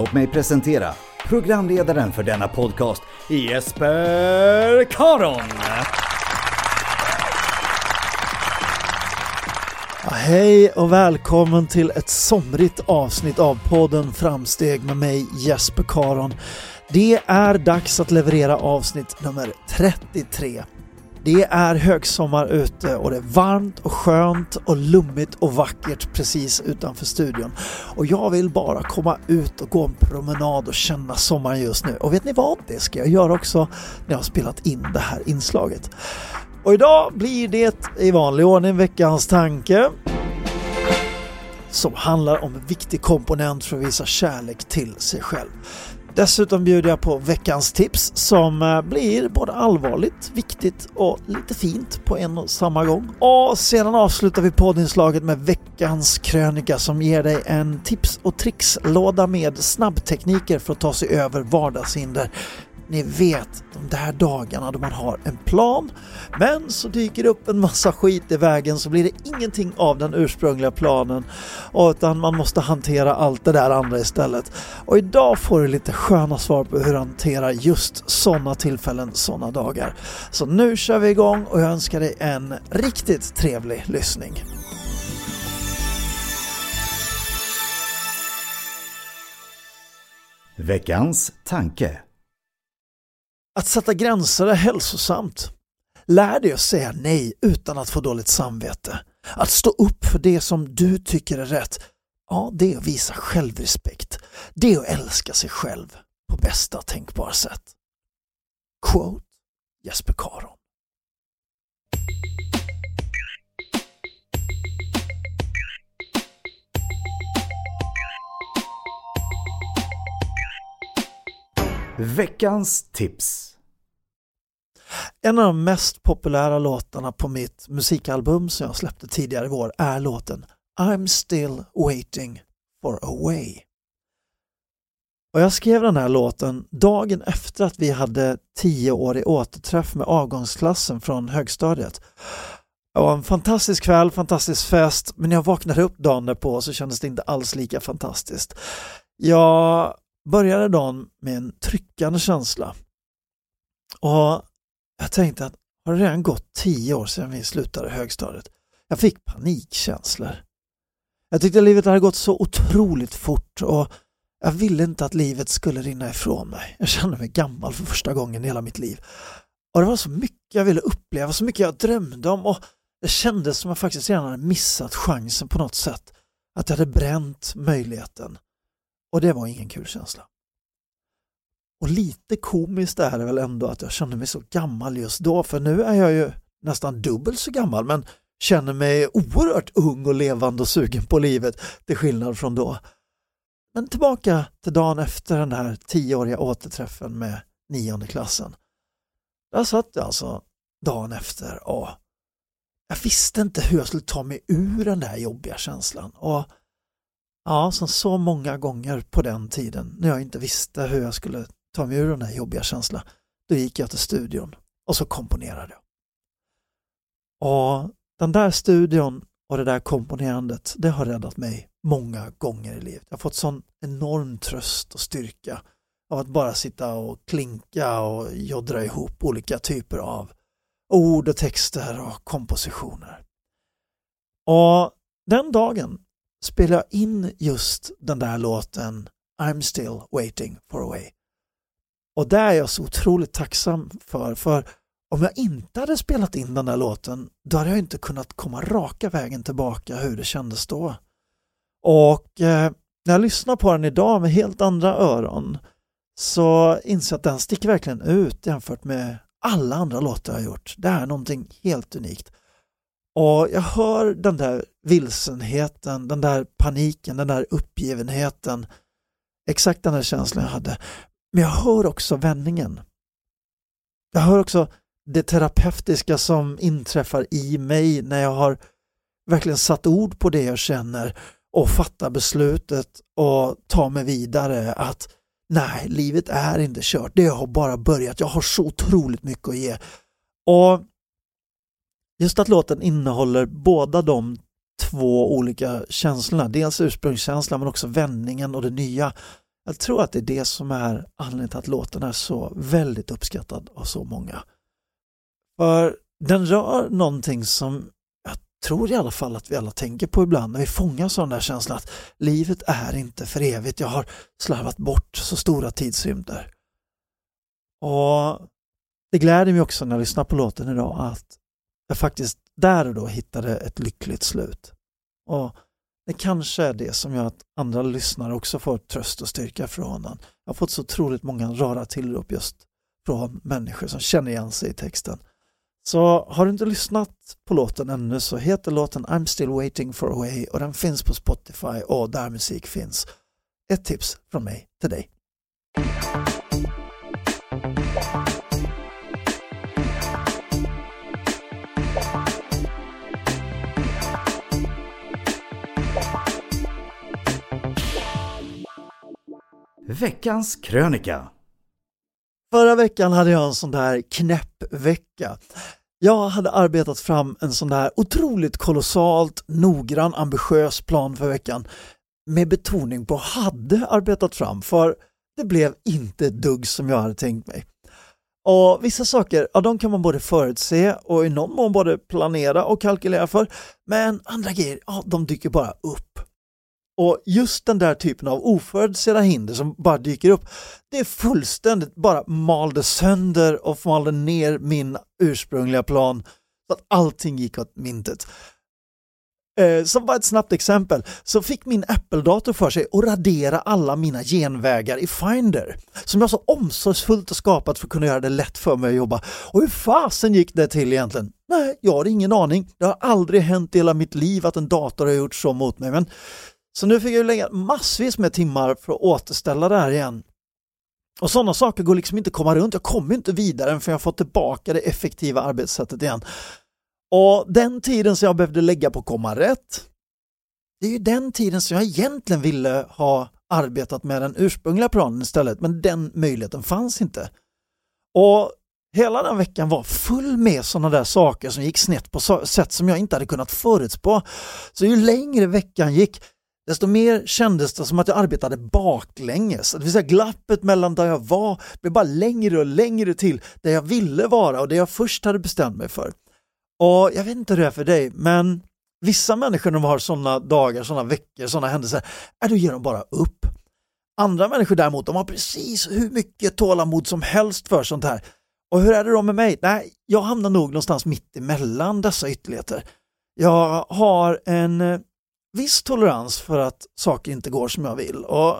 Låt mig presentera programledaren för denna podcast, Jesper Karon. Ja, hej och välkommen till ett somrigt avsnitt av podden Framsteg med mig Jesper Karon. Det är dags att leverera avsnitt nummer 33. Det är högsommar ute och det är varmt och skönt och lummigt och vackert precis utanför studion. Och jag vill bara komma ut och gå en promenad och känna sommaren just nu. Och vet ni vad? Det ska jag göra också när jag har spelat in det här inslaget. Och idag blir det i vanlig ordning veckans tanke som handlar om en viktig komponent för att visa kärlek till sig själv. Dessutom bjuder jag på veckans tips som eh, blir både allvarligt, viktigt och lite fint på en och samma gång. Och sedan avslutar vi poddinslaget med veckans krönika som ger dig en tips och tricks-låda med snabbtekniker för att ta sig över vardagshinder ni vet de där dagarna då man har en plan men så dyker det upp en massa skit i vägen så blir det ingenting av den ursprungliga planen utan man måste hantera allt det där andra istället. Och idag får du lite sköna svar på hur du hanterar just sådana tillfällen, sådana dagar. Så nu kör vi igång och jag önskar dig en riktigt trevlig lyssning. Veckans tanke. Att sätta gränser är hälsosamt. Lär dig att säga nej utan att få dåligt samvete. Att stå upp för det som du tycker är rätt, ja det är att visa självrespekt. Det är att älska sig själv på bästa tänkbara sätt. Quote Jesper Karon. Veckans tips. En av de mest populära låtarna på mitt musikalbum som jag släppte tidigare i vår är låten I'm still waiting for a way. Och jag skrev den här låten dagen efter att vi hade tio år i återträff med avgångsklassen från högstadiet. Det var en fantastisk kväll, fantastisk fest, men jag vaknade upp dagen därpå så kändes det inte alls lika fantastiskt. Jag började dagen med en tryckande känsla. Och jag tänkte att har det redan gått tio år sedan vi slutade högstadiet? Jag fick panikkänslor. Jag tyckte livet hade gått så otroligt fort och jag ville inte att livet skulle rinna ifrån mig. Jag kände mig gammal för första gången i hela mitt liv. Och det var så mycket jag ville uppleva, så mycket jag drömde om och det kändes som jag faktiskt redan hade missat chansen på något sätt. Att jag hade bränt möjligheten. Och det var ingen kul känsla. Och lite komiskt är det väl ändå att jag kände mig så gammal just då, för nu är jag ju nästan dubbelt så gammal men känner mig oerhört ung och levande och sugen på livet till skillnad från då. Men tillbaka till dagen efter den här tioåriga återträffen med nionde klassen. Där satt jag alltså dagen efter och jag visste inte hur jag skulle ta mig ur den där jobbiga känslan. Och ja, som så många gånger på den tiden när jag inte visste hur jag skulle ta mig ur den här jobbiga känslan, då gick jag till studion och så komponerade jag. Och den där studion och det där komponerandet, det har räddat mig många gånger i livet. Jag har fått sån enorm tröst och styrka av att bara sitta och klinka och joddra ihop olika typer av ord och texter och kompositioner. Och den dagen spelade jag in just den där låten I'm still waiting for a way. Och det är jag så otroligt tacksam för, för om jag inte hade spelat in den där låten, då hade jag inte kunnat komma raka vägen tillbaka hur det kändes då. Och eh, när jag lyssnar på den idag med helt andra öron så inser jag att den sticker verkligen ut jämfört med alla andra låtar jag har gjort. Det är någonting helt unikt. Och jag hör den där vilsenheten, den där paniken, den där uppgivenheten. Exakt den där känslan jag hade. Men jag hör också vändningen. Jag hör också det terapeutiska som inträffar i mig när jag har verkligen satt ord på det jag känner och fattar beslutet och tar mig vidare att nej, livet är inte kört. Det har bara börjat. Jag har så otroligt mycket att ge. Och just att låten innehåller båda de två olika känslorna, dels ursprungskänslan men också vändningen och det nya. Jag tror att det är det som är anledningen till att låten är så väldigt uppskattad av så många. För den rör någonting som jag tror i alla fall att vi alla tänker på ibland när vi fångas av den där känslan att livet är inte för evigt. Jag har slarvat bort så stora tidsrymder. Och det gläder mig också när jag lyssnar på låten idag att jag faktiskt där och då hittade ett lyckligt slut. Och det kanske är det som gör att andra lyssnare också får tröst och styrka från den. Jag har fått så otroligt många rara tillrop just från människor som känner igen sig i texten. Så har du inte lyssnat på låten ännu så heter låten I'm still waiting for a way och den finns på Spotify och där musik finns. Ett tips från mig till dig. Veckans krönika Förra veckan hade jag en sån där knäpp vecka. Jag hade arbetat fram en sån där otroligt kolossalt noggrann ambitiös plan för veckan med betoning på hade arbetat fram för det blev inte ett dugg som jag hade tänkt mig. Och Vissa saker, ja de kan man både förutse och i någon mån både planera och kalkylera för. Men andra grejer, ja de dyker bara upp. Och just den där typen av oförutsedda hinder som bara dyker upp, det är fullständigt bara malde sönder och malde ner min ursprungliga plan så att allting gick åt mintet. Eh, som bara ett snabbt exempel så fick min Apple-dator för sig att radera alla mina genvägar i Finder som jag så omsorgsfullt har skapat för att kunna göra det lätt för mig att jobba. Och hur fasen gick det till egentligen? Nej, jag har ingen aning. Det har aldrig hänt i hela mitt liv att en dator har gjort så mot mig. Men så nu fick jag lägga massvis med timmar för att återställa det här igen. Och sådana saker går liksom inte att komma runt. Jag kommer inte vidare förrän jag fått tillbaka det effektiva arbetssättet igen. Och den tiden som jag behövde lägga på att komma rätt, det är ju den tiden som jag egentligen ville ha arbetat med den ursprungliga planen istället, men den möjligheten fanns inte. Och hela den veckan var full med sådana där saker som gick snett på sätt som jag inte hade kunnat förutspå. Så ju längre veckan gick, desto mer kändes det som att jag arbetade baklänges. Det vill säga glappet mellan där jag var blev bara längre och längre till där jag ville vara och det jag först hade bestämt mig för. Och jag vet inte hur det är för dig, men vissa människor de har sådana dagar, sådana veckor, sådana händelser, är då ger de bara upp. Andra människor däremot, de har precis hur mycket tålamod som helst för sånt här. Och hur är det då med mig? Nej, jag hamnar nog någonstans mitt emellan dessa ytterligheter. Jag har en eh, viss tolerans för att saker inte går som jag vill och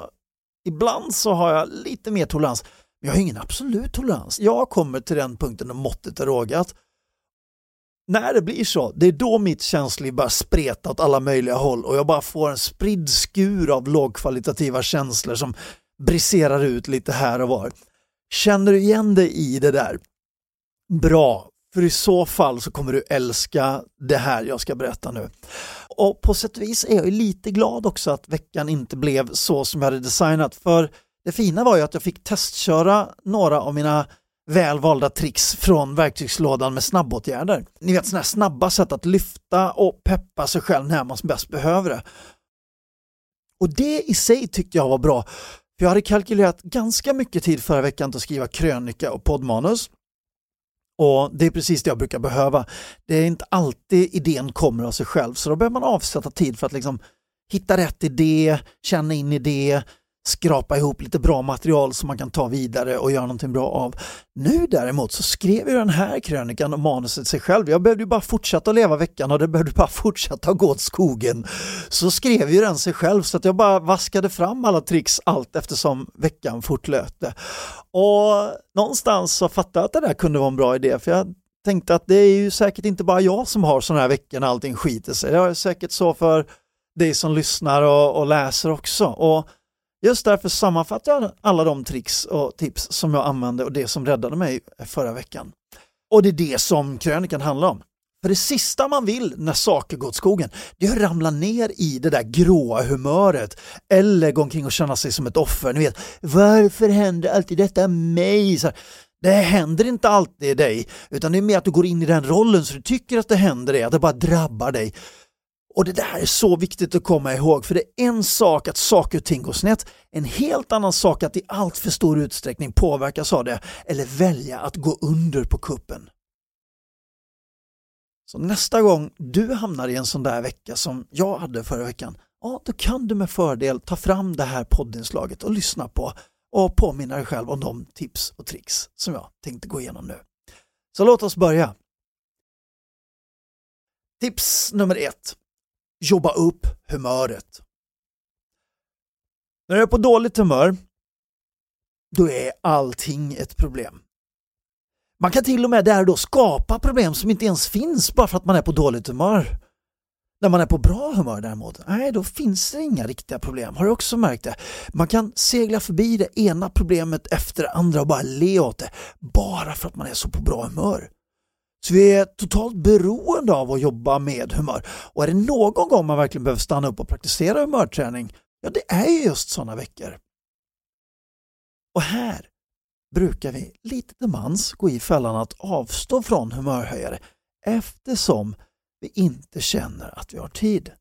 ibland så har jag lite mer tolerans, men jag har ingen absolut tolerans. Jag kommer till den punkten när måttet är rågat när det blir så, det är då mitt känsloliv börjar spreta åt alla möjliga håll och jag bara får en spridd skur av lågkvalitativa känslor som briserar ut lite här och var. Känner du igen dig i det där? Bra, för i så fall så kommer du älska det här jag ska berätta nu. Och på sätt och vis är jag lite glad också att veckan inte blev så som jag hade designat för det fina var ju att jag fick testköra några av mina välvalda tricks från verktygslådan med snabbåtgärder. Ni vet sådana här snabba sätt att lyfta och peppa sig själv när man som bäst behöver det. Och det i sig tyckte jag var bra. För jag hade kalkylerat ganska mycket tid förra veckan till att skriva krönika och poddmanus. Och det är precis det jag brukar behöva. Det är inte alltid idén kommer av sig själv så då behöver man avsätta tid för att liksom hitta rätt idé, känna in idé, skrapa ihop lite bra material som man kan ta vidare och göra någonting bra av. Nu däremot så skrev ju den här krönikan och manuset sig själv. Jag behövde ju bara fortsätta leva veckan och det behövde bara fortsätta gå åt skogen. Så skrev ju den sig själv så att jag bara vaskade fram alla tricks allt eftersom veckan fortlöpte. Och någonstans så fattade jag att det där kunde vara en bra idé för jag tänkte att det är ju säkert inte bara jag som har sådana här veckor när allting skiter sig. Det är säkert så för dig som lyssnar och, och läser också. Och Just därför sammanfattar jag alla de tricks och tips som jag använde och det som räddade mig förra veckan. Och det är det som krönikan handlar om. För det sista man vill när saker går åt skogen, det är att ramla ner i det där gråa humöret eller gå omkring och känna sig som ett offer. Ni vet, varför händer alltid detta mig? Så här, det händer inte alltid dig, utan det är mer att du går in i den rollen så du tycker att det händer dig, att det bara drabbar dig. Och det där är så viktigt att komma ihåg för det är en sak att saker och ting går snett, en helt annan sak att i allt för stor utsträckning påverkas av det eller välja att gå under på kuppen. Så nästa gång du hamnar i en sån där vecka som jag hade förra veckan, ja då kan du med fördel ta fram det här poddinslaget och lyssna på och påminna dig själv om de tips och tricks som jag tänkte gå igenom nu. Så låt oss börja. Tips nummer ett jobba upp humöret. När du är på dåligt humör, då är allting ett problem. Man kan till och med där då skapa problem som inte ens finns bara för att man är på dåligt humör. När man är på bra humör däremot, nej då finns det inga riktiga problem. Har du också märkt det? Man kan segla förbi det ena problemet efter det andra och bara le åt det. Bara för att man är så på bra humör. Så vi är totalt beroende av att jobba med humör. Och är det någon gång man verkligen behöver stanna upp och praktisera humörträning, ja det är just sådana veckor. Och här brukar vi lite till mans gå i fällan att avstå från humörhöjare eftersom vi inte känner att vi har tid.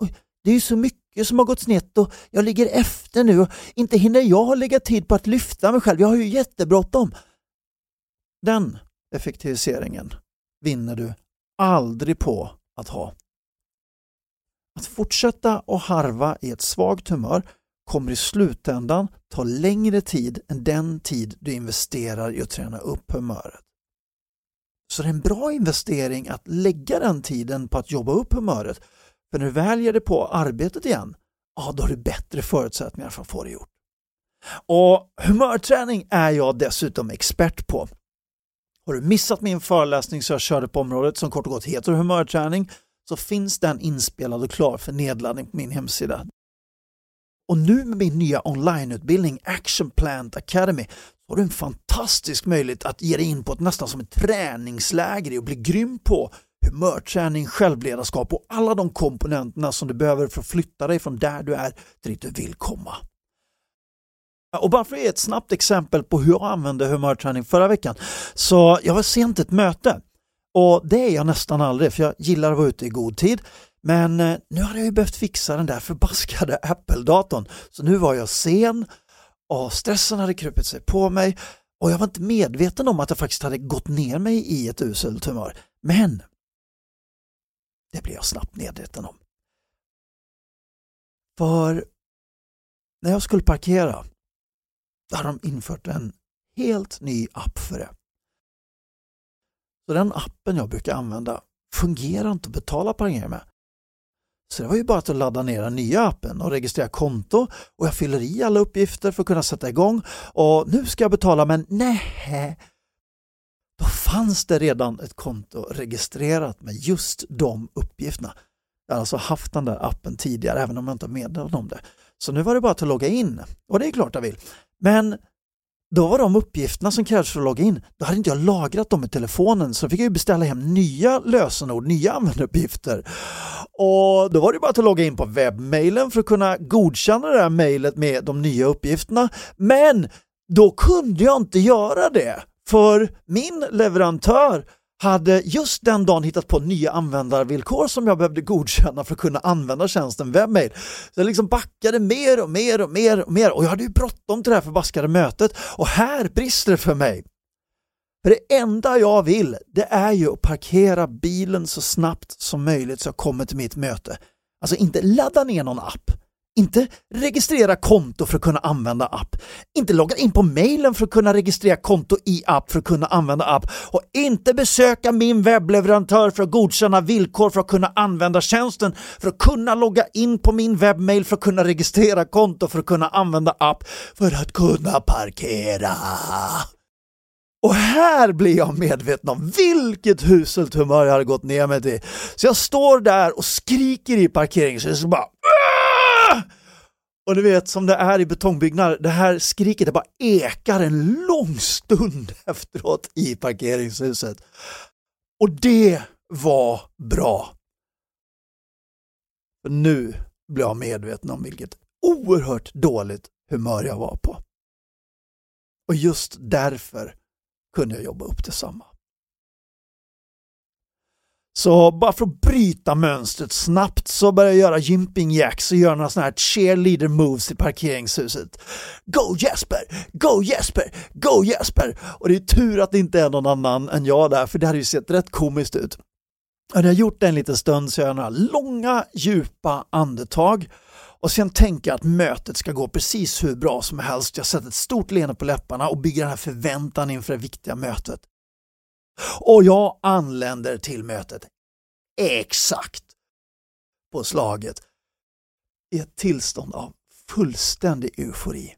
Och det är ju så mycket som har gått snett och jag ligger efter nu och inte hinner jag lägga tid på att lyfta mig själv. Jag har ju jättebråttom. Den effektiviseringen vinner du aldrig på att ha. Att fortsätta och harva i ett svagt humör kommer i slutändan ta längre tid än den tid du investerar i att träna upp humöret. Så det är en bra investering att lägga den tiden på att jobba upp humöret. För när du väl ger dig på arbetet igen, ja då har du bättre förutsättningar för att få det gjort. Och humörträning är jag dessutom expert på. Har du missat min föreläsning som jag körde på området som kort och gott heter humörträning så finns den inspelad och klar för nedladdning på min hemsida. Och nu med min nya onlineutbildning Action Plant Academy har du en fantastisk möjlighet att ge dig in på ett nästan som ett träningsläger och bli grym på humörträning, självledarskap och alla de komponenterna som du behöver för att flytta dig från där du är till dit du vill komma. Och bara för att ge ett snabbt exempel på hur jag använde humörträning förra veckan. Så jag var sent ett möte och det är jag nästan aldrig för jag gillar att vara ute i god tid. Men eh, nu hade jag ju behövt fixa den där förbaskade Apple-datorn. Så nu var jag sen och stressen hade krupit sig på mig och jag var inte medveten om att jag faktiskt hade gått ner mig i ett uselt humör. Men det blev jag snabbt medveten om. För när jag skulle parkera då hade de infört en helt ny app för det. Så den appen jag brukar använda fungerar inte att betala pengar med. Så det var ju bara att ladda ner den nya appen och registrera konto och jag fyller i alla uppgifter för att kunna sätta igång och nu ska jag betala men nej. Då fanns det redan ett konto registrerat med just de uppgifterna. Jag har alltså haft den där appen tidigare även om jag inte har meddelat om det. Så nu var det bara att logga in och det är klart jag vill. Men då var de uppgifterna som krävdes för att logga in, då hade inte jag lagrat dem i telefonen så då fick jag beställa hem nya lösenord, nya användaruppgifter. Och då var det bara att logga in på webbmailen för att kunna godkänna det här mejlet med de nya uppgifterna. Men då kunde jag inte göra det för min leverantör hade just den dagen hittat på nya användarvillkor som jag behövde godkänna för att kunna använda tjänsten Webmail. Så jag liksom backade mer och mer och mer och mer och jag hade ju bråttom till det här förbaskade mötet och här brister det för mig. För det enda jag vill det är ju att parkera bilen så snabbt som möjligt så jag kommer till mitt möte. Alltså inte ladda ner någon app, inte registrera konto för att kunna använda app. Inte logga in på mejlen för att kunna registrera konto i app för att kunna använda app. Och inte besöka min webbleverantör för att godkänna villkor för att kunna använda tjänsten. För att kunna logga in på min webbmail för att kunna registrera konto för att kunna använda app. För att kunna parkera. Och här blir jag medveten om vilket huselt humör jag hade gått ner mig till. Så jag står där och skriker i parkeringshuset bara och du vet som det är i betongbyggnader, det här skriket det bara ekar en lång stund efteråt i parkeringshuset. Och det var bra. För nu blev jag medveten om vilket oerhört dåligt humör jag var på. Och just därför kunde jag jobba upp detsamma. Så bara för att bryta mönstret snabbt så börjar jag göra jumping jacks och göra några sådana här cheerleader moves i parkeringshuset. Go Jesper! Go Jesper! Go Jesper! Och det är tur att det inte är någon annan än jag där för det hade ju sett rätt komiskt ut. När jag gjort det en liten stund så gör jag några långa djupa andetag och sen tänker jag att mötet ska gå precis hur bra som helst. Jag sätter ett stort leende på läpparna och bygger den här förväntan inför det viktiga mötet. Och jag anländer till mötet exakt på slaget i ett tillstånd av fullständig eufori.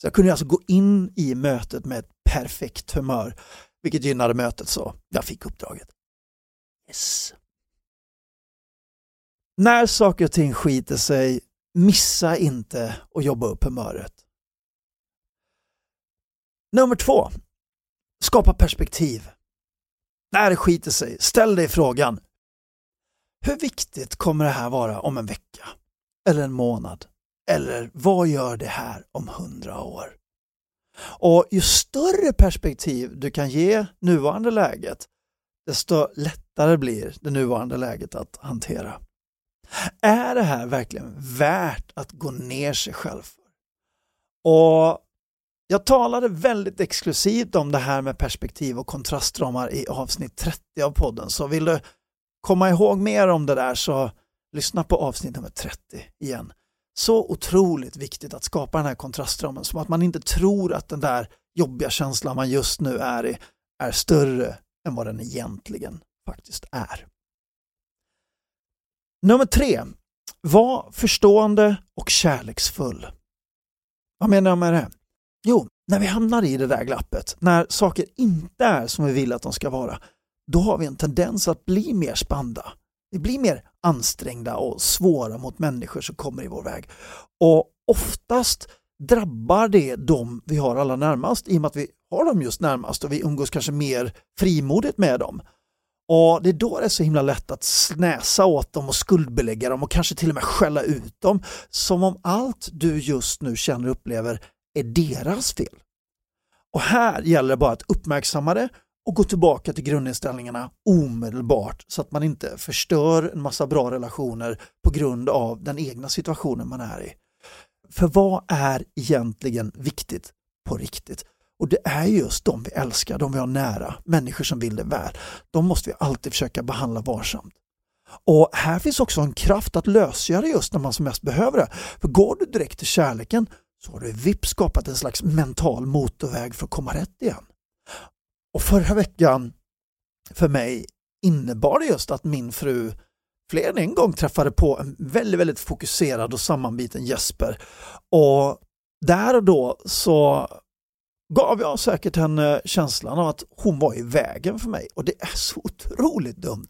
Så jag kunde alltså gå in i mötet med ett perfekt humör, vilket gynnade mötet så jag fick uppdraget. Yes. När saker och ting skiter sig, missa inte att jobba upp humöret. Nummer två, Skapa perspektiv. När det skiter sig, ställ dig frågan. Hur viktigt kommer det här vara om en vecka? Eller en månad? Eller vad gör det här om hundra år? Och ju större perspektiv du kan ge nuvarande läget, desto lättare blir det nuvarande läget att hantera. Är det här verkligen värt att gå ner sig själv för? Och jag talade väldigt exklusivt om det här med perspektiv och kontrastramar i avsnitt 30 av podden, så vill du komma ihåg mer om det där så lyssna på avsnitt nummer 30 igen. Så otroligt viktigt att skapa den här kontrastramen, som att man inte tror att den där jobbiga känslan man just nu är i är större än vad den egentligen faktiskt är. Nummer tre. Var förstående och kärleksfull. Vad menar jag med det? Jo, när vi hamnar i det där glappet, när saker inte är som vi vill att de ska vara, då har vi en tendens att bli mer spända. Vi blir mer ansträngda och svåra mot människor som kommer i vår väg. Och oftast drabbar det de vi har allra närmast i och med att vi har dem just närmast och vi umgås kanske mer frimodigt med dem. Och det är då det är så himla lätt att snäsa åt dem och skuldbelägga dem och kanske till och med skälla ut dem som om allt du just nu känner och upplever är deras fel. Och här gäller det bara att uppmärksamma det och gå tillbaka till grundinställningarna omedelbart så att man inte förstör en massa bra relationer på grund av den egna situationen man är i. För vad är egentligen viktigt på riktigt? Och det är just de vi älskar, de vi har nära, människor som vill det väl. De måste vi alltid försöka behandla varsamt. Och här finns också en kraft att lösgöra just när man som mest behöver det. För går du direkt till kärleken så har du vips skapat en slags mental motorväg för att komma rätt igen. Och förra veckan för mig innebar det just att min fru fler än en gång träffade på en väldigt, väldigt fokuserad och sammanbiten Jesper. Och där och då så gav jag säkert henne känslan av att hon var i vägen för mig och det är så otroligt dumt.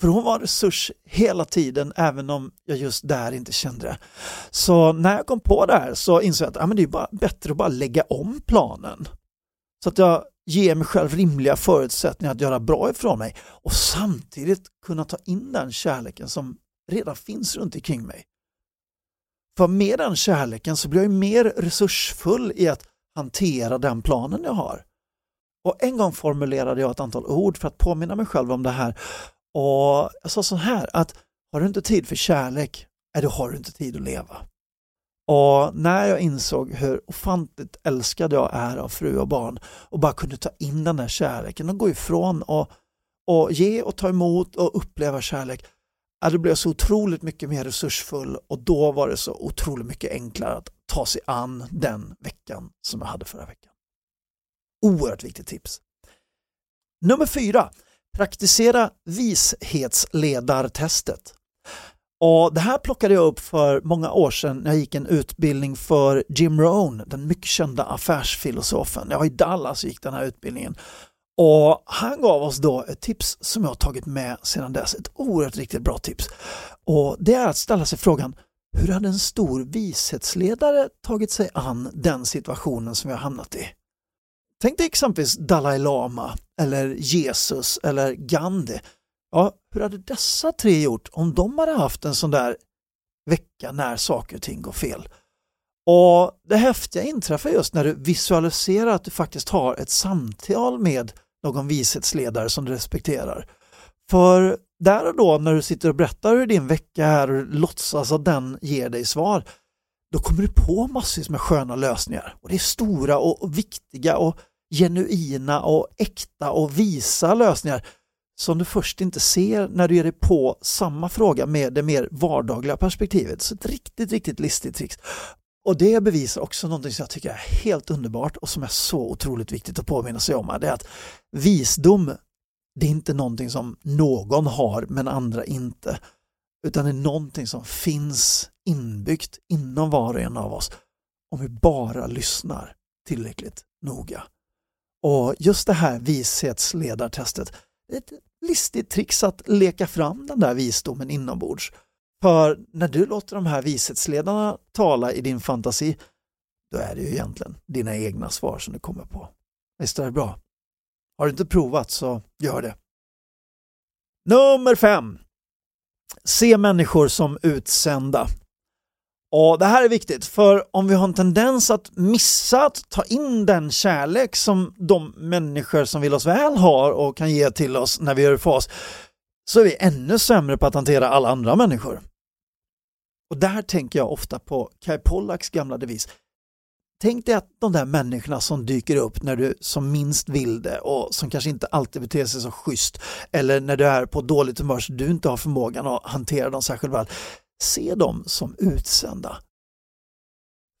För hon var en resurs hela tiden även om jag just där inte kände det. Så när jag kom på det här så insåg jag att ja, men det är bara bättre att bara lägga om planen. Så att jag ger mig själv rimliga förutsättningar att göra bra ifrån mig och samtidigt kunna ta in den kärleken som redan finns runt omkring mig. För med den kärleken så blir jag mer resursfull i att hantera den planen jag har. Och en gång formulerade jag ett antal ord för att påminna mig själv om det här. Och jag sa så här att har du inte tid för kärlek, är då har du inte tid att leva. Och när jag insåg hur ofantligt älskad jag är av fru och barn och bara kunde ta in den där kärleken och gå ifrån och, och ge och ta emot och uppleva kärlek, ja, då blev jag så otroligt mycket mer resursfull och då var det så otroligt mycket enklare att ta sig an den veckan som jag hade förra veckan. Oerhört viktigt tips. Nummer fyra, praktisera vishetsledartestet. Och det här plockade jag upp för många år sedan när jag gick en utbildning för Jim Rohn, den mycket kända affärsfilosofen. Jag var i Dallas och gick den här utbildningen. Och han gav oss då ett tips som jag har tagit med sedan dess, ett oerhört riktigt bra tips. Och det är att ställa sig frågan, hur hade en stor vishetsledare tagit sig an den situationen som vi har hamnat i? Tänk dig exempelvis Dalai Lama eller Jesus eller Gandhi. Ja, hur hade dessa tre gjort om de hade haft en sån där vecka när saker och ting går fel? Och Det häftiga inträffar just när du visualiserar att du faktiskt har ett samtal med någon vishetsledare som du respekterar. För där och då när du sitter och berättar hur din vecka är och låtsas att den ger dig svar, då kommer du på massvis med sköna lösningar. Och Det är stora och viktiga och genuina och äkta och visa lösningar som du först inte ser när du ger dig på samma fråga med det mer vardagliga perspektivet. Så ett riktigt, riktigt listigt trix. Och det bevisar också någonting som jag tycker är helt underbart och som är så otroligt viktigt att påminna sig om. Det är att visdom, det är inte någonting som någon har men andra inte. Utan det är någonting som finns inbyggt inom var och en av oss om vi bara lyssnar tillräckligt noga. Och just det här vishetsledartestet, ett listigt trix att leka fram den där visdomen inombords. För när du låter de här vishetsledarna tala i din fantasi, då är det ju egentligen dina egna svar som du kommer på. Visst är det bra? Har du inte provat så gör det. Nummer fem. Se människor som utsända. Och Det här är viktigt, för om vi har en tendens att missa att ta in den kärlek som de människor som vill oss väl har och kan ge till oss när vi gör fas, så är vi ännu sämre på att hantera alla andra människor. Och där tänker jag ofta på Kai Pollaks gamla devis. Tänk dig att de där människorna som dyker upp när du som minst vill det och som kanske inte alltid beter sig så schysst eller när du är på dåligt humör så du inte har förmågan att hantera dem särskilt väl. Se dem som utsända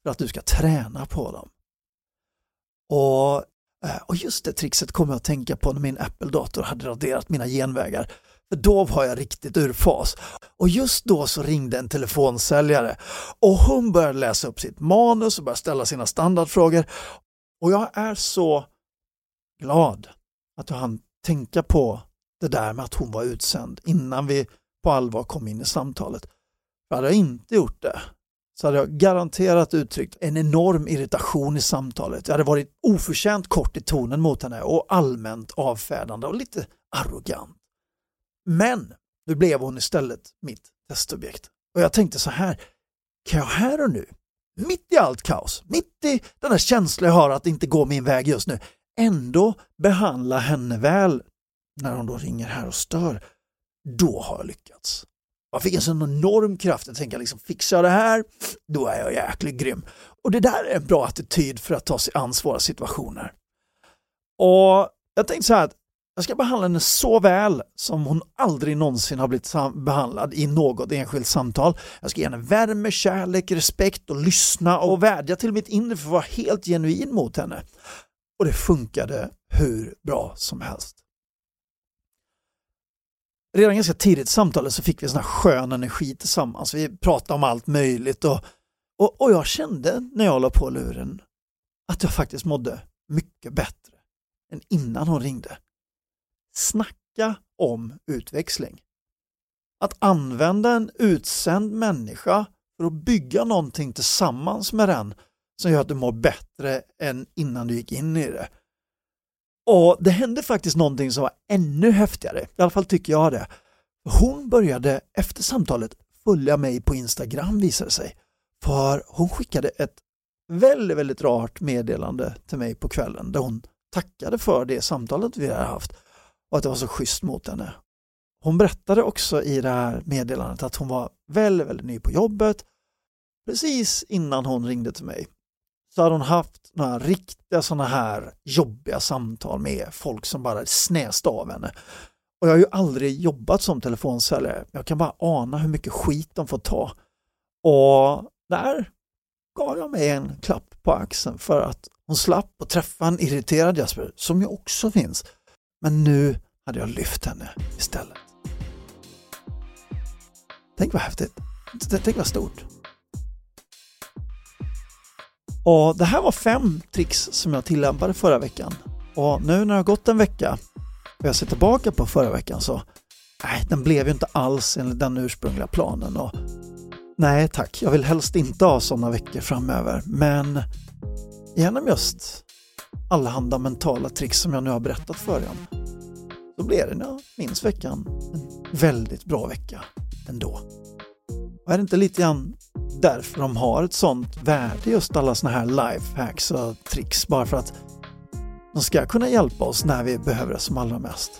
för att du ska träna på dem. Och, eh, och just det trixet kommer jag att tänka på när min Apple-dator hade raderat mina genvägar. För då var jag riktigt ur fas. Och just då så ringde en telefonsäljare och hon började läsa upp sitt manus och började ställa sina standardfrågor. Och jag är så glad att jag hann tänka på det där med att hon var utsänd innan vi på allvar kom in i samtalet. För hade jag inte gjort det så hade jag garanterat uttryckt en enorm irritation i samtalet. Jag hade varit oförtjänt kort i tonen mot henne och allmänt avfärdande och lite arrogant. Men nu blev hon istället mitt testobjekt. Och jag tänkte så här, kan jag här och nu, mitt i allt kaos, mitt i den här känslan jag har att det inte går min väg just nu, ändå behandla henne väl när hon då ringer här och stör, då har jag lyckats. Jag fick en sån enorm kraft att tänka liksom, fixar jag det här, då är jag jäkligt grym. Och det där är en bra attityd för att ta sig an svåra situationer. Och jag tänkte så här att jag ska behandla henne så väl som hon aldrig någonsin har blivit behandlad i något enskilt samtal. Jag ska ge henne värme, kärlek, respekt och lyssna och vädja till mitt inre för att vara helt genuin mot henne. Och det funkade hur bra som helst. Redan ganska tidigt i samtalet så fick vi sån här skön energi tillsammans. Vi pratade om allt möjligt och, och, och jag kände när jag la på luren att jag faktiskt mådde mycket bättre än innan hon ringde. Snacka om utväxling. Att använda en utsänd människa för att bygga någonting tillsammans med den som gör att du mår bättre än innan du gick in i det. Och det hände faktiskt någonting som var ännu häftigare, i alla fall tycker jag det. Hon började efter samtalet följa mig på Instagram visade sig. För hon skickade ett väldigt, väldigt rart meddelande till mig på kvällen där hon tackade för det samtalet vi hade haft och att det var så schysst mot henne. Hon berättade också i det här meddelandet att hon var väldigt, väldigt ny på jobbet. Precis innan hon ringde till mig så hade hon haft några riktiga sådana här jobbiga samtal med folk som bara snäste av henne. Och jag har ju aldrig jobbat som telefonsäljare. Jag kan bara ana hur mycket skit de får ta. Och där gav jag mig en klapp på axeln för att hon slapp att träffa en irriterad Jasper, som ju också finns. Men nu hade jag lyft henne istället. Tänk vad häftigt. Tänk vad stort. Och Det här var fem tricks som jag tillämpade förra veckan. Och nu när det har gått en vecka och jag ser tillbaka på förra veckan så nej, den blev ju inte alls enligt den ursprungliga planen. Och nej tack, jag vill helst inte ha sådana veckor framöver. Men genom just allehanda mentala tricks som jag nu har berättat för er om så blev det, när jag minns veckan, en väldigt bra vecka ändå. Och är det inte lite grann därför de har ett sånt värde, just alla såna här lifehacks och tricks, bara för att de ska kunna hjälpa oss när vi behöver det som allra mest.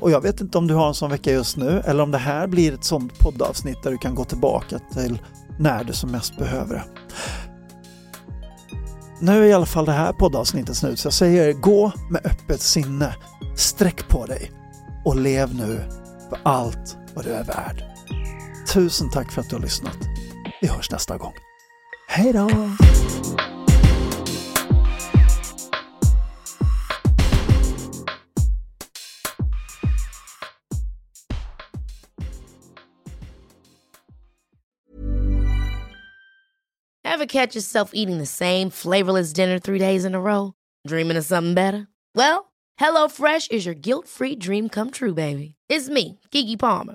Och jag vet inte om du har en sån vecka just nu eller om det här blir ett sånt poddavsnitt där du kan gå tillbaka till när du som mest behöver det. Nu är i alla fall det här poddavsnittet slut så jag säger gå med öppet sinne, sträck på dig och lev nu för allt vad du är värd. Tusen tack för att du har lyssnat. Vi hörs nästa gång. Hej då! Ever catch yourself eating the same flavorless dinner three days in a row? Dreaming of something better? Well, HelloFresh is your guilt-free dream come true, baby. It's me, Kiki Palmer.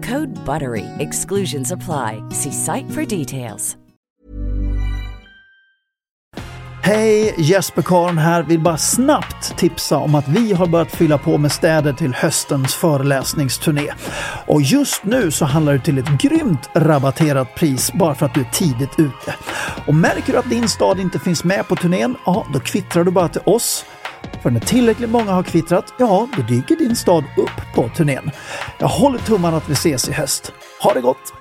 Code BUTTERY. Exclusions apply. See site for details. Hej, Jesper Karn här. Vill bara snabbt tipsa om att vi har börjat fylla på med städer till höstens föreläsningsturné. Och just nu så handlar det till ett grymt rabatterat pris bara för att du är tidigt ute. Och märker du att din stad inte finns med på turnén, ja då kvittrar du bara till oss när tillräckligt många har kvittrat, ja, då dyker din stad upp på turnén. Jag håller tummarna att vi ses i höst. Ha det gott!